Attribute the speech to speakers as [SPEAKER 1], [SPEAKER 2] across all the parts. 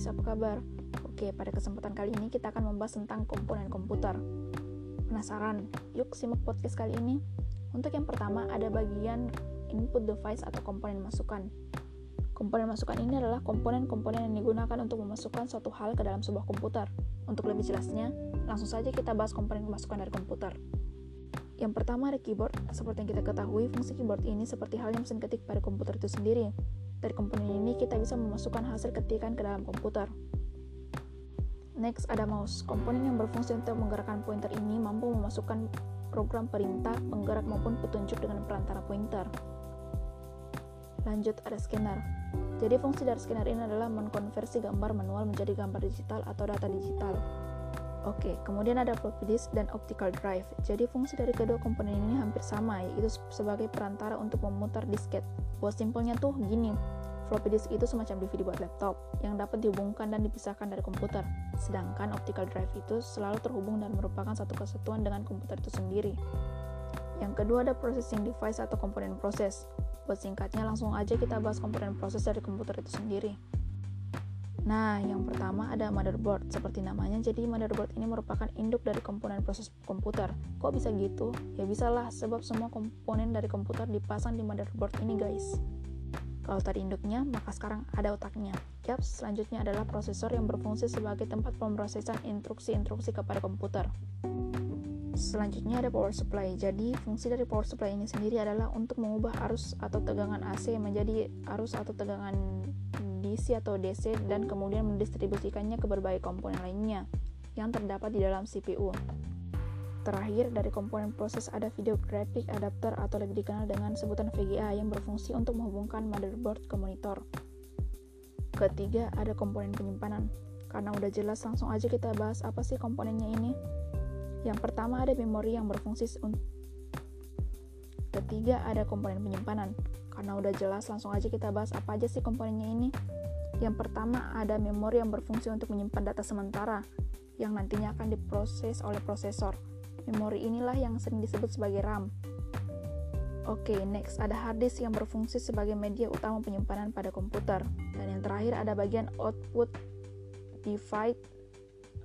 [SPEAKER 1] guys, apa kabar? Oke, pada kesempatan kali ini kita akan membahas tentang komponen komputer. Penasaran? Yuk simak podcast kali ini. Untuk yang pertama ada bagian input device atau komponen masukan. Komponen masukan ini adalah komponen-komponen yang digunakan untuk memasukkan suatu hal ke dalam sebuah komputer. Untuk lebih jelasnya, langsung saja kita bahas komponen masukan dari komputer. Yang pertama ada keyboard. Seperti yang kita ketahui, fungsi keyboard ini seperti halnya mesin ketik pada komputer itu sendiri. Dari komponen ini kita bisa memasukkan hasil ketikan ke dalam komputer. Next ada mouse. Komponen yang berfungsi untuk menggerakkan pointer ini mampu memasukkan program perintah, penggerak maupun petunjuk dengan perantara pointer. Lanjut ada scanner. Jadi fungsi dari scanner ini adalah mengkonversi gambar manual menjadi gambar digital atau data digital. Oke, kemudian ada floppy disk dan optical drive. Jadi fungsi dari kedua komponen ini hampir sama, yaitu sebagai perantara untuk memutar disket. Buat simpelnya tuh gini, floppy disk itu semacam DVD buat laptop yang dapat dihubungkan dan dipisahkan dari komputer. Sedangkan optical drive itu selalu terhubung dan merupakan satu kesatuan dengan komputer itu sendiri. Yang kedua ada processing device atau komponen proses. Buat singkatnya langsung aja kita bahas komponen proses dari komputer itu sendiri. Nah, yang pertama ada motherboard. Seperti namanya, jadi motherboard ini merupakan induk dari komponen proses komputer. Kok bisa gitu? Ya bisalah, sebab semua komponen dari komputer dipasang di motherboard ini guys. Kalau tadi induknya, maka sekarang ada otaknya. Yap, selanjutnya adalah prosesor yang berfungsi sebagai tempat pemrosesan instruksi-instruksi kepada komputer. Selanjutnya ada power supply. Jadi, fungsi dari power supply ini sendiri adalah untuk mengubah arus atau tegangan AC menjadi arus atau tegangan DC atau DC dan kemudian mendistribusikannya ke berbagai komponen lainnya yang terdapat di dalam CPU. Terakhir, dari komponen proses ada video graphic adapter atau lebih dikenal dengan sebutan VGA yang berfungsi untuk menghubungkan motherboard ke monitor. Ketiga, ada komponen penyimpanan. Karena udah jelas, langsung aja kita bahas apa sih komponennya ini. Yang pertama ada memori yang berfungsi untuk Ketiga ada komponen penyimpanan. Karena udah jelas, langsung aja kita bahas apa aja sih komponennya ini. Yang pertama ada memori yang berfungsi untuk menyimpan data sementara yang nantinya akan diproses oleh prosesor. Memori inilah yang sering disebut sebagai RAM. Oke, okay, next ada hard disk yang berfungsi sebagai media utama penyimpanan pada komputer. Dan yang terakhir ada bagian output device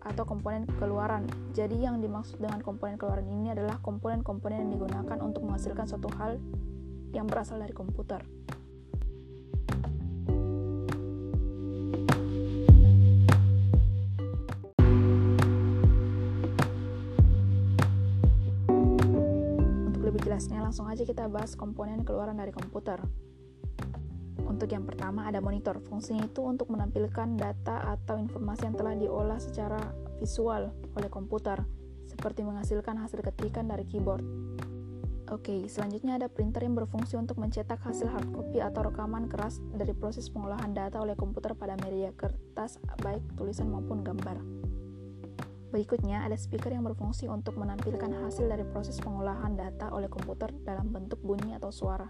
[SPEAKER 1] atau komponen keluaran. Jadi yang dimaksud dengan komponen keluaran ini adalah komponen-komponen yang digunakan untuk menghasilkan suatu hal yang berasal dari komputer. jelasnya, langsung aja kita bahas komponen keluaran dari komputer. Untuk yang pertama ada monitor. Fungsinya itu untuk menampilkan data atau informasi yang telah diolah secara visual oleh komputer, seperti menghasilkan hasil ketikan dari keyboard. Oke, selanjutnya ada printer yang berfungsi untuk mencetak hasil hard copy atau rekaman keras dari proses pengolahan data oleh komputer pada media kertas, baik tulisan maupun gambar. Berikutnya, ada speaker yang berfungsi untuk menampilkan hasil dari proses pengolahan data oleh komputer dalam bentuk bunyi atau suara.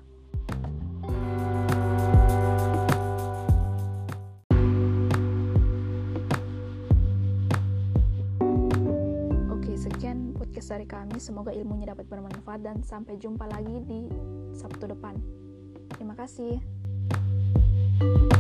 [SPEAKER 1] Podcast dari kami. Semoga ilmunya dapat bermanfaat dan sampai jumpa lagi di Sabtu depan. Terima kasih. thank you